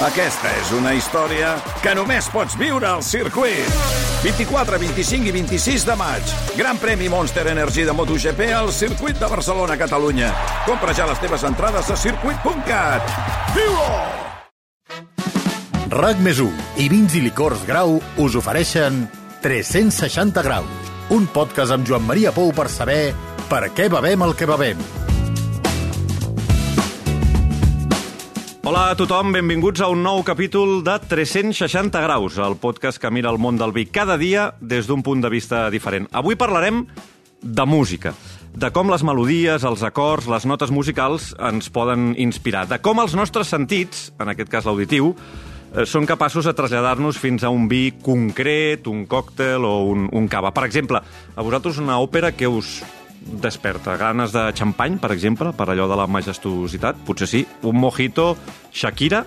Aquesta és una història que només pots viure al circuit. 24, 25 i 26 de maig. Gran premi Monster Energy de MotoGP al circuit de Barcelona, Catalunya. Compra ja les teves entrades a circuit.cat. Viu-ho! RAC més 1 i Vins i Licors Grau us ofereixen 360 graus, un podcast amb Joan Maria Pou per saber per què bevem el que bevem. Hola a tothom, benvinguts a un nou capítol de 360 graus, el podcast que mira el món del vi cada dia des d'un punt de vista diferent. Avui parlarem de música, de com les melodies, els acords, les notes musicals ens poden inspirar, de com els nostres sentits, en aquest cas l'auditiu, eh, són capaços de traslladar-nos fins a un vi concret, un còctel o un, un cava. Per exemple, a vosaltres una òpera que us desperta ganes de xampany, per exemple, per allò de la majestuositat, potser sí, un mojito, Shakira,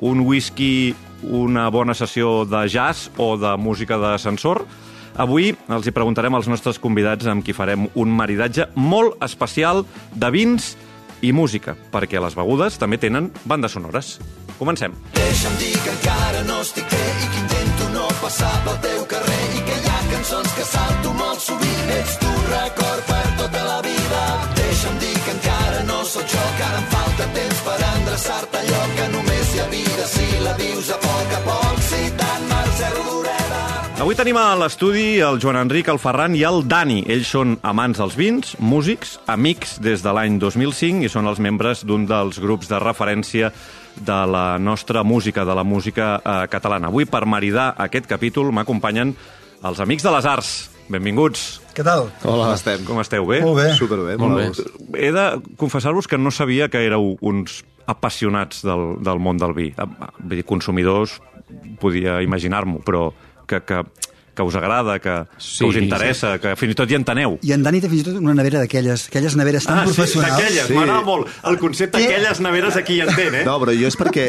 un whisky, una bona sessió de jazz o de música d'ascensor. Avui els hi preguntarem als nostres convidats amb qui farem un maridatge molt especial de vins i música, perquè les begudes també tenen bandes sonores. Comencem. Deixa'm dir que encara no estic bé i que intento no passar pel teu carrer i que hi ha cançons que salto molt sovint. Vius a poc a poc. Si tant Marcel Dureda. Avui tenim a l'estudi el Joan Enric, el Ferran i el Dani. Ells són amants dels vins, músics, amics des de l'any 2005 i són els membres d'un dels grups de referència de la nostra música, de la música eh, catalana. Avui, per maridar aquest capítol, m'acompanyen els Amics de les Arts. Benvinguts. Què tal? Hola, estem. Com esteu? Bé? Molt bé. Superbé, Molt molt bé. bé. He de confessar-vos que no sabia que éreu uns apassionats del, del món del vi. Vull dir, consumidors, podia imaginar-m'ho, però que, que, que us agrada, que, Sí, que us interessa, que fins i tot hi enteneu. I en Dani té fins i tot una nevera d'aquelles aquelles neveres tan Ah, sí, professionals. d'aquelles. Sí. M'agrada molt el concepte Què? aquelles neveres aquí hi entén, eh? No, però jo és perquè...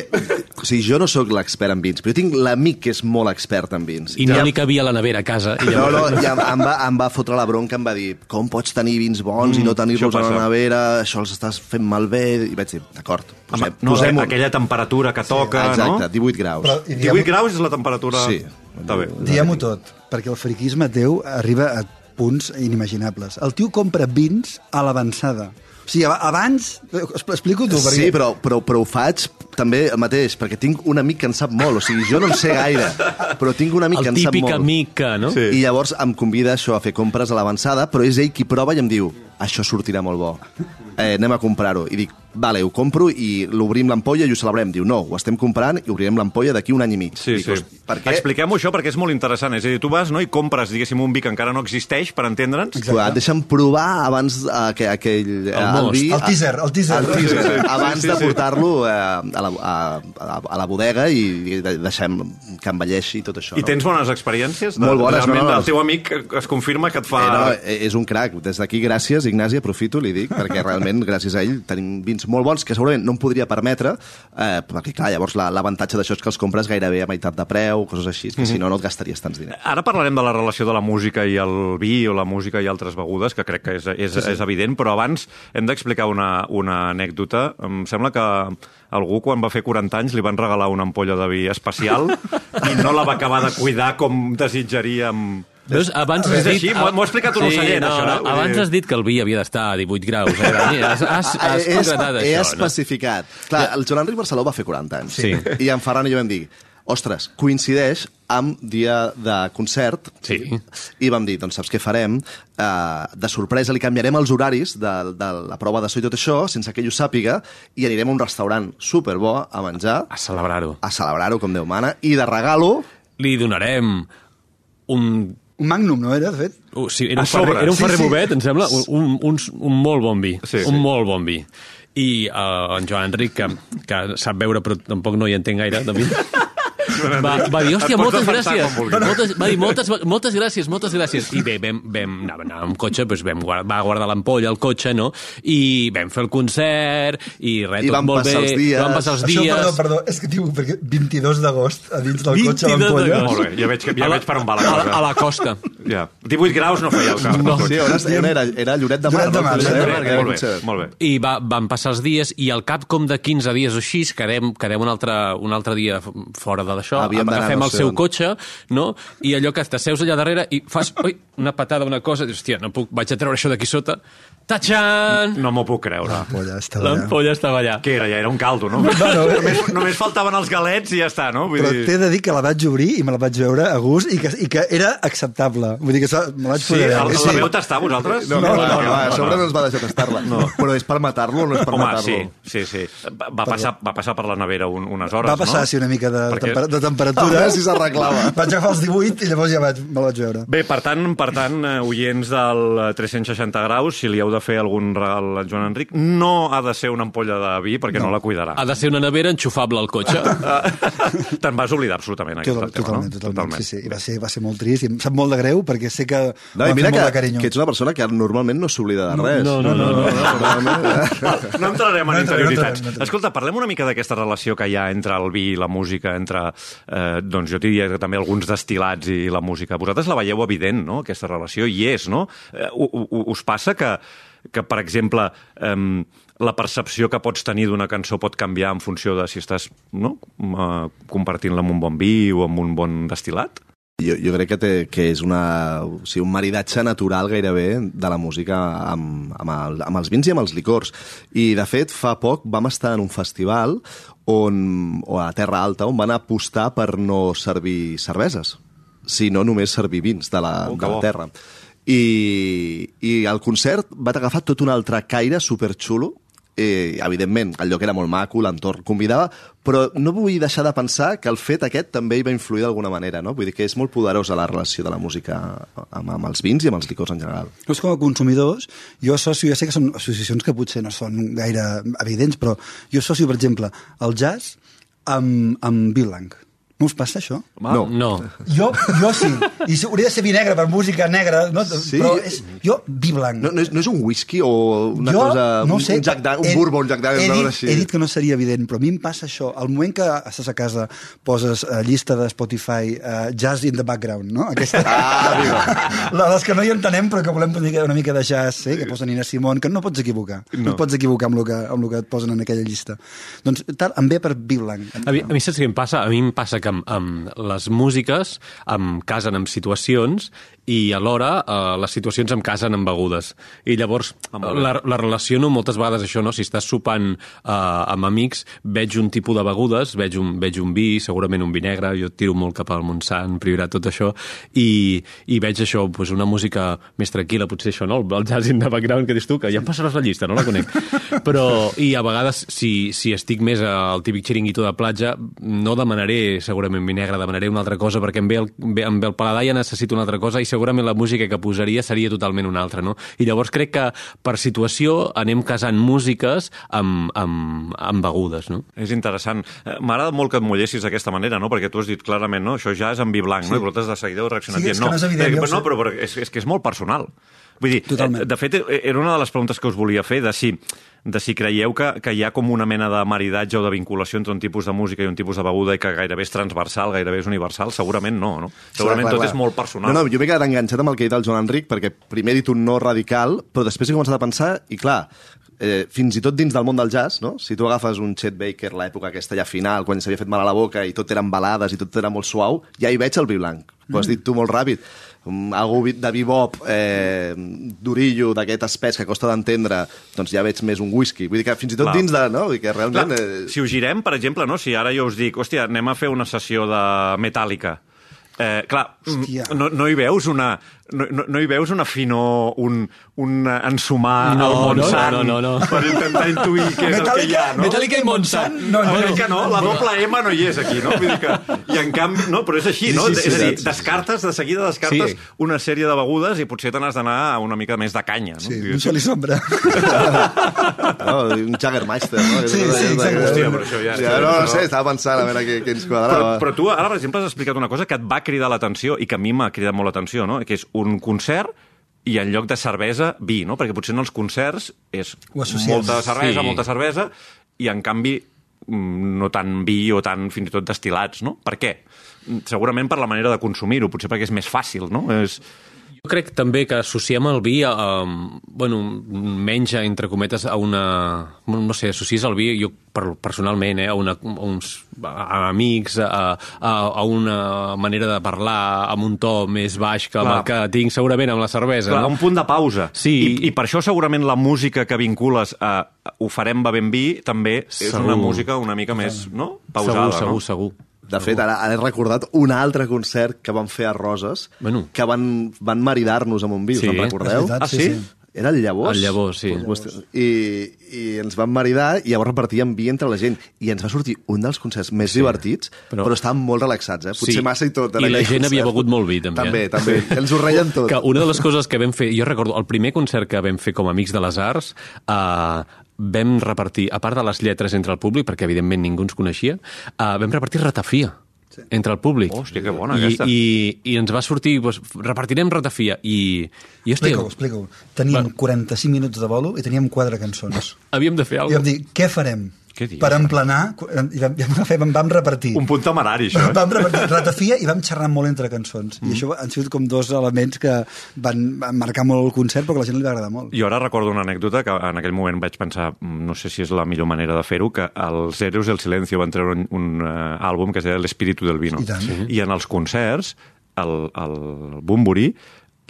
O sigui, jo no sóc l'expert en vins, però jo tinc l'amic que és molt expert en vins. I no li cabia la nevera a casa. I No, llavors... no, i em, em, va, em va fotre la bronca, em va dir com pots tenir vins bons mm, i no tenir-los això a la nevera, això els estàs fent malbé... I vaig dir, d'acord, posem, no, posem aquella temperatura que toca, Exacte, no? 18 graus. Però, i 18 graus és la temperatura... Sí. Diguem-ho tot, perquè el friquisme teu arriba a punts inimaginables. El tio compra vins a l'avançada. O sigui, ab- abans... Explico tu, perquè... Sí, però, però, però ho faig també el mateix, perquè tinc un amic que en sap molt. O sigui, jo no en sé gaire, però tinc un amic que El en sap típic molt. amic que, no? Sí. I llavors em convida això a fer compres a l'avançada, però és ell qui prova i em diu això sortirà molt bo, eh, anem a comprar-ho. I dic, vale, ho compro i l'obrim l'ampolla i ho celebrem. Diu, no, ho estem comprant i obrirem l'ampolla d'aquí un any i mig. Sí, Dic, sí. "Hosti, Per què? Expliquem-ho això perquè és molt interessant. És a dir, tu vas no, i compres, diguéssim, un vi que encara no existeix, per entendre'ns. Exacte. Deixa'm provar abans eh, que, aquell, eh, el, most. vi... El teaser, el teaser. El teaser, Sí, sí, abans sí, de sí. portar-lo eh, a, la, a, a, a la bodega i, de- deixem que envelleixi tot això. I tens bones experiències? De, Molt bones, Realment, no, no. el teu amic es confirma que et fa... Eh, no, eh, és un crac. Des d'aquí, gràcies, Ignasi, aprofito, li dic, perquè realment, gràcies a ell, tenim vins molt bons que segurament no em podria permetre, eh, perquè, clar, llavors la- l'avantatge d'això és que els compres gairebé a meitat de preu, coses així, que Mhm. si no, no et gastaries tants diners. Ara parlarem de la relació de la música i el vi o la música i altres begudes, que crec que és, és, sí, sí. és evident, però abans hem d'explicar una, una anècdota. Em sembla que algú, quan va fer 40 anys, li van regalar una ampolla de vi especial i no la va acabar de cuidar com desitjaríem. Veus, abans has dit... així? M'ho- ha explicat un ocellet, no, això, no, eh? Abans has dit que el vi havia d'estar a 18 graus. Eh? Has, has, has he, concretat he això, especificat. Clar, el Joan Enric Barceló va fer 40 anys. Sí. I en Ferran i jo vam dir, ostres, coincideix amb dia de concert Sí. i vam dir, doncs saps què farem? Uh, de sorpresa li canviarem els horaris de, de la prova de so i tot això, sense que ell ho sàpiga, i anirem a un restaurant superbo a menjar, no? A celebrar-ho. a celebrar-ho com Déu mana, i de regalo... Li donarem un... Un magnum, no era, de fet? Uh, sí, era un ferrer, era un Sí, ferrer sí. bovet, em sembla, un, un, un, un molt bon vi. Sí, un sí. molt bon vi. I uh, en Joan Enric, que, que sap veure però tampoc no hi entén gaire, de vi, va, va dir, hòstia, moltes gràcies. Moltes, va dir, moltes, moltes gràcies, moltes gràcies. I bé, vam, vam anar, anar amb cotxe, doncs vam guardar, va guardar l'ampolla al cotxe, no? I vam fer el concert, i res, I tot molt passar bé. els dies. Van passar els Això, dies. perdó, perdó, és que diu, perquè 22 d'agost a dins del cotxe 22 l'ampolla. Molt bé, ja veig, que, ja la- veig per on va la a cosa. A la costa. Ja. 18 graus no feia el cap. No. Sí, on era, era Lloret de Mar. Lloret de Mar? Lloret de era molt bé, molt bé. I va, van passar els dies i al cap com de 15 dies o així quedem, quedem un, altre, un altre dia fora de d'això, Havíem agafem el seu on. cotxe no? i allò que t'asseus allà darrere i fas ui, una patada, una cosa, i dius, hòstia, no puc, vaig a treure això d'aquí sota Tachan! No m'ho puc creure. L'ampolla estava allà. L'ampolla estava allà. Què era? Ja era un caldo, no? no, només, només faltaven els galets i ja està, no? Vull Però dir... t'he de dir que la vaig obrir i me la vaig veure a gust i que, i que era acceptable. Vull dir que me la vaig Sí, poder el, veure. la veu tastar, vosaltres? No, no, no, no, no, a sobre no ens va deixar tastar-la. No. Però és per matar-lo o no és per Home, matar-lo? sí, sí, sí. Va, va, passar, va passar per la nevera un, unes hores, Va passar, no? sí, una mica de, Perquè- temper de temperatura. veure si s'arreglava. Vaig agafar els 18 i llavors ja vaig, me la vaig veure. Bé, per tant, per tant, eh, oients del eh, 360 graus, si li heu de fer algun regal al Joan Enric, no ha de ser una ampolla de vi perquè no, la cuidarà. Ha de ser una nevera enxufable al cotxe. Te'n vas oblidar absolutament, aquest tema, totalment, no? totalment, Sí, sí. I va ser, va ser molt trist i em sap molt de greu perquè sé que No, no, i mira de que, carinyo. que ets una persona que normalment no s'oblida de res. no, no, no, no, no. No entrarem en No entrarem, interioritats. no entrarem, no entrarem. Escolta, parlem una mica d'aquesta relació que hi ha entre el vi i la música, entre, eh, doncs jo diria que també alguns destilats i la música. Vosaltres la veieu evident, no?, aquesta relació, i és, no? Eh, u- u- us passa que, que per exemple, eh, la percepció que pots tenir d'una cançó pot canviar en funció de si estàs no? eh, compartint-la amb un bon vi o amb un bon destil·lat? Jo, jo crec que, té, que és una, o sigui, un maridatge natural gairebé de la música amb, amb, el, amb els vins i amb els licors. I, de fet, fa poc vam estar en un festival on, o a Terra Alta on van apostar per no servir cerveses, sinó només servir vins de la, Oh, de la bo. I, I el concert va agafar tot un altre caire superxulo, eh, evidentment, el lloc era molt maco, l'entorn convidava, però no vull deixar de pensar que el fet aquest també hi va influir d'alguna manera, no? Vull dir que és molt poderosa la relació de la música amb, amb els vins i amb els licors en general. Nosaltres com a consumidors, jo associo, ja sé que són associacions que potser no són gaire evidents, però jo associo, per exemple, el jazz amb, amb vi. No us passa això? No. No. Jo, jo sí. I hauria de ser vi negre per música negra, no? Sí. però és, jo vi blanc. No, no, és, no és un whisky o una jo, cosa... no un, sé, un, Jack Dan, un he- bourbon, Jack Daniels, he, dit, així. he dit que no seria evident, però a mi em passa això. Al moment que estàs a casa poses uh, llista de Spotify uh, Jazz in the background, no? Aquesta... Ah, amigo. La, les que no hi entenem però que volem una mica, una mica de jazz, eh? que posen Nina Simon, que no pots equivocar. No, no et pots equivocar amb el, que, amb el que et posen en aquella llista. Doncs tal, em ve per vi blanc. A mi, a mi saps què em passa? A mi em passa que amb, amb les músiques em casen amb situacions i alhora eh, les situacions em casen amb begudes. I llavors la, la relaciono moltes vegades això, no? Si estàs sopant eh, amb amics, veig un tipus de begudes, veig un, veig un vi, segurament un vi negre, jo tiro molt cap al Montsant, Priorat, tot això, i, i veig això, pues, una música més tranquil·la, potser això, no? El jazz in the background que dius tu, que ja em passaràs la llista, no la conec. Però, i a vegades, si, si estic més al típic xiringuito de platja, no demanaré segurament vi negre, demanaré una altra cosa, perquè em ve el, em ve el paladar i ja necessito una altra cosa, i segurament la música que posaria seria totalment una altra, no? I llavors crec que per situació anem casant músiques amb, amb, amb begudes, no? És interessant. Eh, M'agrada molt que et mullessis d'aquesta manera, no? Perquè tu has dit clarament, no? Això ja és en vi blanc, sí. no? I vosaltres de seguida heu reaccionat Sí, és dient, que no és evident, Eh, no, sé. però, però és, és que és molt personal. Vull dir, Totalment. eh, de fet, era una de les preguntes que us volia fer, de si, de si creieu que, que hi ha com una mena de maridatge o de vinculació entre un tipus de música i un tipus de beguda i que gairebé és transversal, gairebé és universal. Segurament no, no? Segurament Clar, clar, tot clar. és molt personal. No, no, jo m'he quedat enganxat amb el que ha dit el Joan Enric, perquè primer he dit un no radical, però després he començat a pensar, i clar, eh, fins i tot dins del món del jazz, no? si tu agafes un Chet Baker, l'època aquesta ja final, quan s'havia fet mal a la boca i tot eren balades i tot era molt suau, ja hi veig el vi blanc. Ho has dit tu molt ràpid. Um, algú de bebop, eh, d'orillo, d'aquest espès que costa d'entendre, doncs ja veig més un whisky. Vull dir que fins i tot Clar. dins de... No? Vull dir que realment... Clar, Eh, si ho girem, per exemple, no? si ara jo us dic, hòstia, anem a fer una sessió de Metallica, Eh, clar, Hòstia. mm, no, no hi veus una... No, no, no hi veus una finor, un, un ensumar No, al no, Montsant no, no, no. per intentar intuir què és el que hi ha, no? Metallica i Montsant. No, no, que no, la doble M no hi és aquí, no? Vull dir que, I en canvi, no, però és així, no? Sí, sí, sí, és a dir, sí, sí. descartes, de seguida descartes Sí. una sèrie de begudes i potser te n'has d'anar a una mica més de canya, no? Sí, un sol i sombra. No, un Jaggermeister, no? Sí, sí, exacte. Hòstia, però això ja- Ja, no, no sé, estava pensant a veure què, què ens Però, quadrava. però tu ara, per exemple, has explicat una cosa que et va cridar l'atenció i que a mi m'ha cridat molt l'atenció, no? que és un concert i en lloc de cervesa, vi, no? Perquè potser en els concerts és molta cervesa, Sí. molta cervesa, i en canvi mm, no tant vi o tant fins i tot destilats, no? Per què? Mm, Segurament per la manera de consumir-ho, potser perquè és més fàcil, no? És... Jo crec també que associem el vi a, a bueno, menys, entre cometes, a una... No sé, associes el vi, jo per, personalment, eh, a, una, a uns a amics, a, a, a una manera de parlar amb un to més baix que Clar. el que tinc segurament amb la cervesa. Clar, no? un punt de pausa. Sí. I, I per això segurament la música que vincules a ho farem bevent vi també és Segur. una música una mica més, no? Pausada, segur, segur, no? segur. De fet, ara, ara he recordat un altre concert que van fer a Roses, Bueno. que van, van maridar-nos amb un vi, Sí. en recordeu? Veritat, Ah, sí? Era el Llavors. El Llavors, sí. I, I ens van maridar i llavors repartíem vi entre la gent. I ens va sortir un dels concerts més sí. divertits, però, Però- estàvem molt relaxats, eh? Potser Sí. massa i tot. I la gent havia concert. begut molt vi, també, També, eh? també. Ens ho reien tot. Que una de les coses que vam fer, jo recordo, el primer concert que vam fer com a Amics de les Arts, eh, vam repartir, a part de les lletres entre el públic, perquè evidentment ningú ens coneixia, eh, vam repartir ratafia sí. entre el públic. Hòstia, que bona, I, aquesta. I, I ens va sortir, doncs, repartirem ratafia. I, i hòstia, Explica-ho, explica-ho. Teníem 45 minuts de bolo i teníem quatre cançons. havíem de fer I alguna vam dir, què farem? Què dius? Per emplenar, i vam, i vam, fer, vam, vam repartir. Un punt temerari, això. Eh? Vam repartir ratafia i vam xerrar molt entre cançons. Mm. I això han sigut com dos elements que van, van marcar molt el concert, però que a la gent li va agradar molt. Jo ara recordo una anècdota que en aquell moment vaig pensar, mm, no sé si és la millor manera de fer-ho, que els Héroes del Silencio van treure un, un uh, àlbum que es deia L'Espíritu del Vino. I tant. Sí. I en els concerts, el, el Bumburi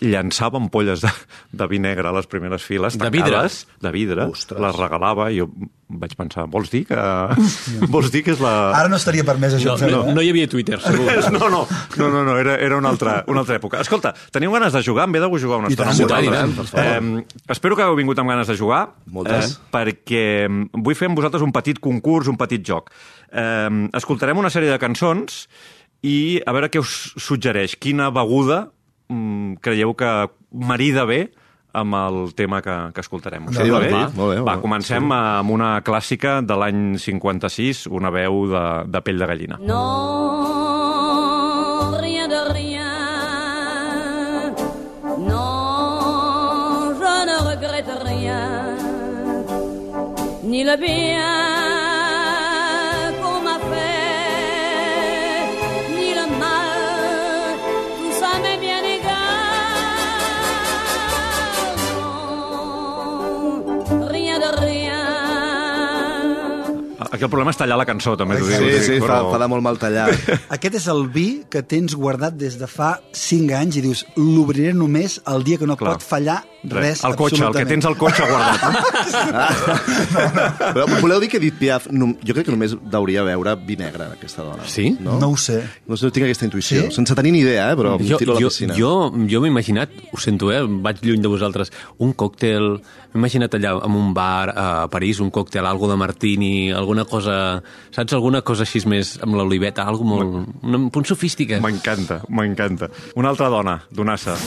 llançava ampolles de, de vi negre a les primeres files, De vidre? de vidre, Ostres. les regalava i jo vaig pensar, vols dir que, vols dir que és la... Ara no estaria permès això. No, no, no hi havia Twitter, segur. No, no, no, no, no era, era una, altra, una altra època. Escolta, teniu ganes de jugar? Em ve de jugar una I estona tant, amb vosaltres. Eh, espero que hagueu vingut amb ganes de jugar. Moltes. Eh, perquè vull fer amb vosaltres un petit concurs, un petit joc. Eh, escoltarem una sèrie de cançons i a veure què us suggereix. Quina beguda mm, creieu que marida bé amb el tema que, que escoltarem. Us Que sembla bé? divertit, molt bé, molt Va, comencem amb una clàssica de l'any 56, una veu de, de pell de gallina. Non, rien de rien. Non, je ne regrette rien. Ni le bien Aquí el problema és tallar la cançó, també t'ho dic. Sí, sí, fa, però- fa de molt mal tallar. Aquest és el vi que tens guardat des de fa 5 anys i dius, l'obriré només el dia que no Clar. pot fallar res, el cotxe, el que tens al cotxe guardat. No? Però voleu dir que Edith Piaf, no, jo crec que només hauria veure vi negre, aquesta dona. Sí? No? No ho sé. No sé, tinc aquesta intuïció. Sí? Sense tenir ni idea, eh, però Jo, tiro a la jo, piscina. jo, jo m'he imaginat, ho sento, eh, vaig lluny de vosaltres, un còctel, m'he imaginat allà en un bar a París, un còctel, algo de martini, alguna cosa, saps, alguna cosa així més amb l'oliveta, algo molt, un punt sofisticat. M'encanta, m'encanta. Una altra dona, Donassa.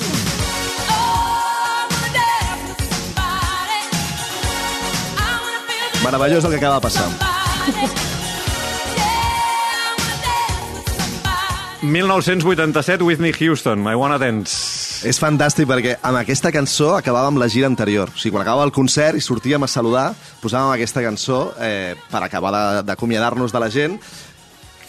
Meravellós el que acaba de passar. 1987, Whitney Houston, I Wanna Dance. És fantàstic perquè amb aquesta cançó acabàvem la gira anterior. O sigui, quan acabava el concert i sortíem a saludar, posàvem aquesta cançó eh, per acabar de- d'acomiadar-nos de la gent.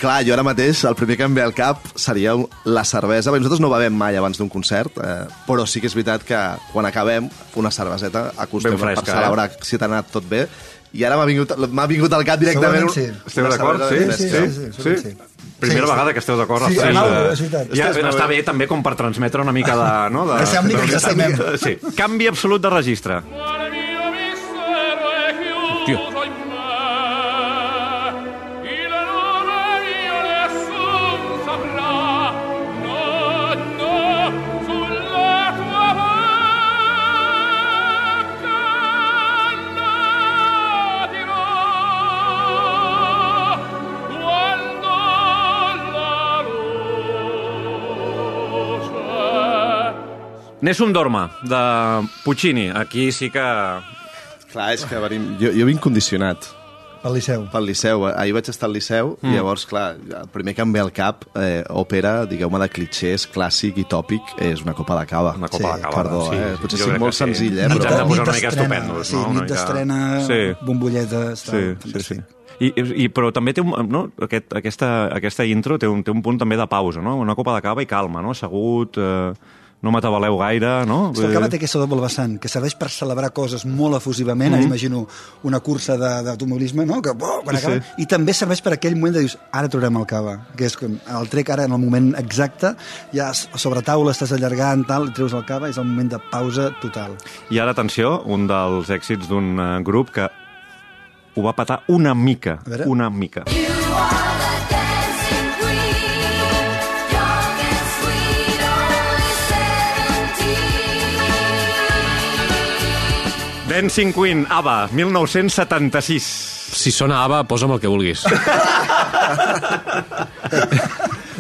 Clar, jo ara mateix el primer que em ve al cap seria la cervesa. Bé, nosaltres no bevem mai abans d'un concert, eh, però sí que és veritat que quan acabem una cerveseta acostem fresca, per celebrar si t'ha anat tot bé. I ara m'ha vingut, vingut al cap directament... Segurament sí. Esteu d'acord? Sí? sí, fresca. sí, sí, sí. Primera Sí, vegada que esteu d'acord. Sí, eh? és veritat. Ja, està molt bé també com per transmetre una mica de... No, de, Que ser amics, de- que estimem. Sí. Canvi absolut de registre. Cuore mio mistero Nessun Dorma, de Puccini. Aquí sí que... Clar, és que venim... Jo, jo vinc condicionat Pel Liceu. pel Liceu. Ahir vaig estar al Liceu mm. i llavors, clar, el primer que em ve al cap, eh, òpera, digueu-me, de clichés, clàssic i tòpic, és una copa de cava. Una copa Sí, de cava. perdó, eh? Potser soc crec molt sí. senzill, eh, Ens però- hem de posar una Nit mica estupendos, sí, no? Una nit d'estrena, Sí. bombolletes... Sí, tal, sí, sí. fantàstic. I, i, però també té un, no? Aquest, aquesta, aquesta intro té un, té un punt també de pausa, no? Una copa de cava i calma, no? Assegut, eh, no m'atabaleu gaire, no? És que el cava té aquesta doble vessant, que serveix per celebrar coses molt efusivament, mm -hmm. imagino una cursa de- d'automobilisme, no? que oh, quan acaba, Sí. i també serveix per aquell moment de dius, ara traurem el cava, que és quan el trec ara en el moment exacte, ja sobre taula estàs allargant, tal, i treus el cava, és el moment de pausa total. I ara, atenció, un dels èxits d'un eh, grup que ho va patar una mica, una mica. You are Dancing Queen, ABBA, 1976. Si sona ABBA, posa'm el que vulguis.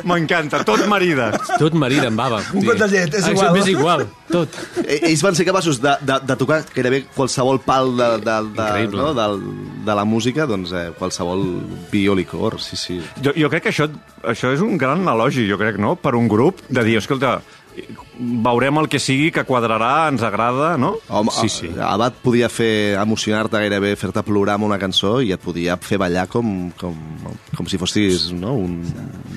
M'encanta, tot marida. Tot marida amb ABBA. Un got de llet, és Ah, igual. És igual, tot. Eh, Ells van ser capaços de, de, de tocar gairebé qualsevol pal de, de, de, Increïble. no? del, de la música, doncs eh, qualsevol biolicor, sí, sí. Jo, jo crec que això, això és un gran elogi, jo crec, no?, per un grup, de dir, escolta, veurem el que sigui, que quadrarà, ens agrada, no? Home, Sí, sí. Abad podia fer emocionar-te gairebé, fer-te plorar amb una cançó i et podia fer ballar com, com, com si fossis no? un...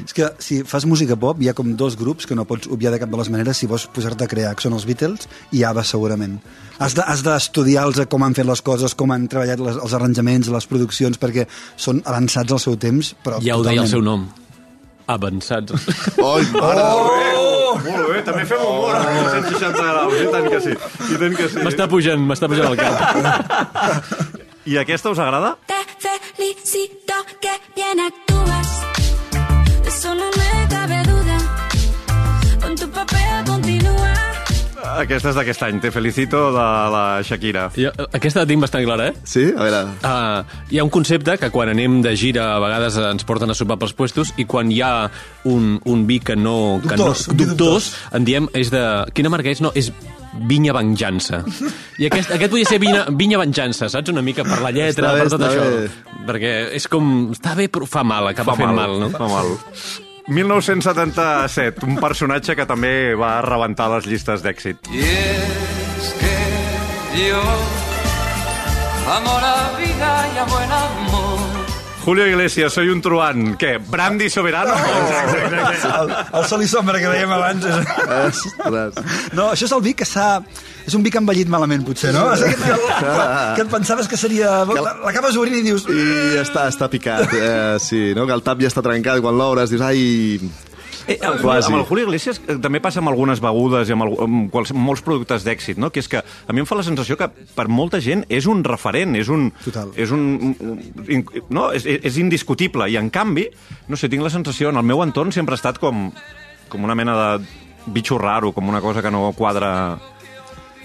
És que si fas música pop hi ha com dos grups que no pots obviar de cap de les maneres si vols posar-te a crear, que són els Beatles i ABBA segurament. Has de- has d'estudiar de, com han fet les coses, com han treballat les, els arranjaments, les produccions, perquè són avançats al seu temps, però Ja ho deia el totalment. seu nom. Avançats. Oi, mare Oh! Molt bé, també fem humor a 160 graus, i tant que sí. I tant que sí. M'està pujant, m'està pujant al cap. I aquesta us agrada? Te felicito que bien actúas, Aquesta és d'aquest any, Te felicito, de la Shakira. Jo, aquesta la tinc bastant clara, eh? Sí? A veure... Uh, hi ha un concepte que quan anem de gira a vegades ens porten a sopar pels puestos i quan hi ha un, un vi que no... Que Dubtós, no vi dubtós, en diem, és de... Quina marca és? No, és Vinya Venjança. I aquest, aquest podria ser Vinya, Vinya Venjança, saps? Una mica per la lletra, Està bé, per tot això. bé. Perquè és com... Està bé, però fa mal, acaba fent mal, no? Fa mal. 1977, un personatge que també va rebentar les llistes d'èxit. Y es que yo amo la vida y a buen amor. Julio Iglesias, soy un truán. Què, Brandy Soberano? El, el sol i sombra que dèiem abans. És... Ostres. No, això és el vi que s'ha... És un vi que ha envellit malament, potser, no? És aquest que, que et pensaves que seria... L'acabes obrint i dius... I ja està, està picat, eh, sí, no? que el tap ja està trencat, quan l'obres dius, ai... Eh, amb, Quasi. amb el Julio Iglesias eh, també passa amb algunes begudes i amb, el, amb quals, molts productes d'èxit, no? que és que a mi em fa la sensació que per molta gent és un referent, és un... Total. És un, un- no? és, és indiscutible, i en canvi, no sé, tinc la sensació, en el meu entorn sempre ha estat com, com una mena de bitxo raro, com una cosa que no quadra...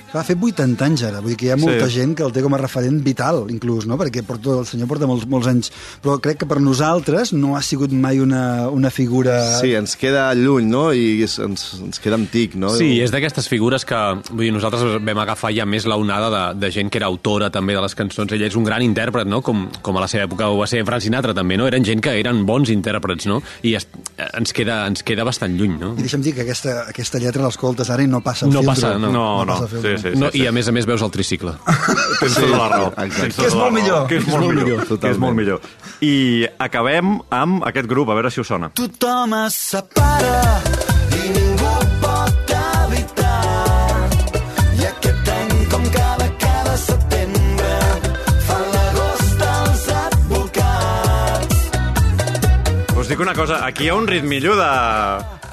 Va fer 80 anys ara, vull dir que hi ha molta Sí. gent que el té com a referent vital, inclús, no? perquè porta, el senyor porta molts, molts anys, però crec que per nosaltres no ha sigut mai una, una figura... Sí, ens queda lluny, no? I és, ens, ens queda antic, no? Sí, és d'aquestes figures que vull dir, nosaltres vam agafar ja més la onada de, de gent que era autora també de les cançons. Ell és un gran intèrpret, no? com, com a la seva època ho va ser Frank Sinatra també, no? Eren gent que eren bons intèrprets, no? I es, ens, queda, ens queda bastant lluny, no? I deixa'm dir que aquesta, aquesta lletra l'escoltes ara i no passa el No filtro. passa, no. No, no, passa el filtro. Sí, sí, no, sí, I a més a més veus el tricicle. Tens tota la raó. Tens tota Que és molt millor. Que és molt millor. Que és molt millor. I acabem amb aquest grup, a veure si us sona. Tothom es separa i ningú pot evitar. I aquest any, com cada, cada setembre, fan l'agost els advocats. Us dic una cosa, aquí hi ha un ritmillo de...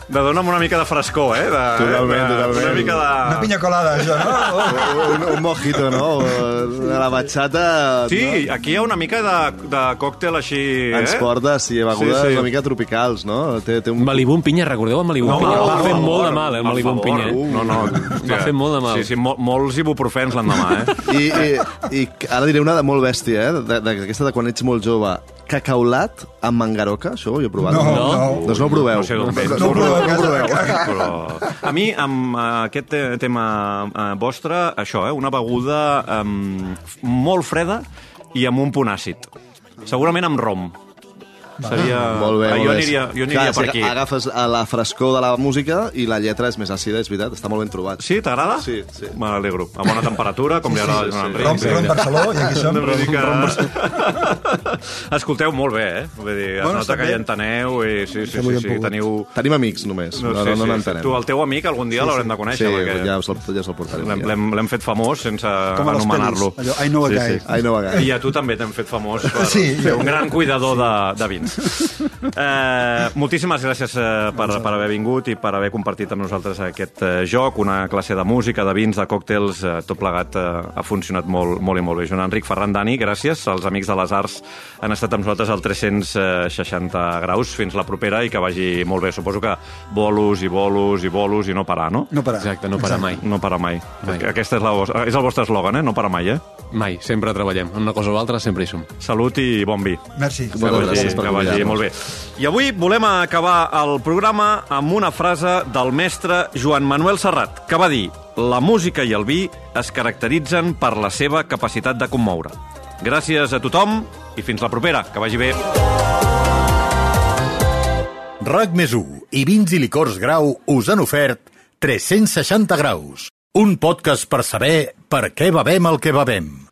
de dona'm una mica de frescor, eh? De, Totalment, de, totalment. Una mica de... Una pinya colada, això, no? un, un mojito, no? De la batxata... Sí, no? aquí hi ha una mica de, de còctel així, eh? Ens porta, sí, begudes Sí, sí. una mica tropicals, no? Té, té un... Malibu amb pinya, recordeu el Malibu amb pinya? Va fer molt de mal, eh, el Malibu amb pinya. Eh? No, no. Va fer molt de mal. Sí, sí, mol, molts ibuprofens l'endemà, eh? I, i, I ara diré una de molt bèstia, eh? De- de- D'aquesta de quan ets molt jove cacaulat amb mangaroca, això ho he provat. No, no. Doncs no ho proveu. No sé d'on ve. No, no, proveu, no ho proveu. Però... A mi, amb eh, aquest te- tema eh, vostre, això, eh, una beguda eh, molt freda i amb un punt àcid. Segurament amb rom. Seria... Molt bé, Ah, molt jo bé. aniria, jo aniria Clar, per aquí. Agafes a la frescor de la música i la lletra és més àcida, és veritat, està molt ben trobat. Sí, t'agrada? Sí, sí. Me n'alegro. A bona temperatura, com li agrada a Joan Enric. Rom, rom Barceló, i aquí som. Que... Rom Barceló. Escolteu molt bé, eh? Vull dir, es Bueno, nota que bé. hi enteneu i sí, sí, sí, sí, teniu... Tenim amics, només. No, no, sí, no sí, n'entenem. Tu, el teu amic, algun dia l'haurem de conèixer, Sí, perquè ja us, el, ja us el portarem. l'hem- fet famós sense Com a les anomenar-lo. allò, I know a guy. No, I a tu també t'hem fet famós per Sí, ser un gran cuidador de, de vins. Eh, moltíssimes gràcies eh, per, per haver vingut i per haver compartit amb nosaltres aquest eh, joc, una classe de música, de vins, de còctels, eh, tot plegat eh, ha funcionat molt, molt i molt bé. Joan Enric Ferran Dani, gràcies. Els amics de les arts han estat amb nosaltres al 360 graus. Fins la propera i que vagi molt bé. Suposo que bolos i bolos i bolos i no parar, no? No parar. Exacte, no parar mai. No parar mai. Mai. Aquesta és, la, és el vostre eslògan, eh? No parar mai, eh? Mai, sempre treballem. Una cosa o l'altra sempre hi som. Salut i bon vi. Merci. Moltes gràcies per vagi molt bé. I avui volem acabar el programa amb una frase del mestre Joan Manuel Serrat, que va dir la música i el vi es caracteritzen per la seva capacitat de commoure. Gràcies a tothom i fins la propera. Que vagi bé. RAC més 1 i Vins i Licors Grau us han ofert 360 graus. Un podcast per saber per què bevem el que bevem.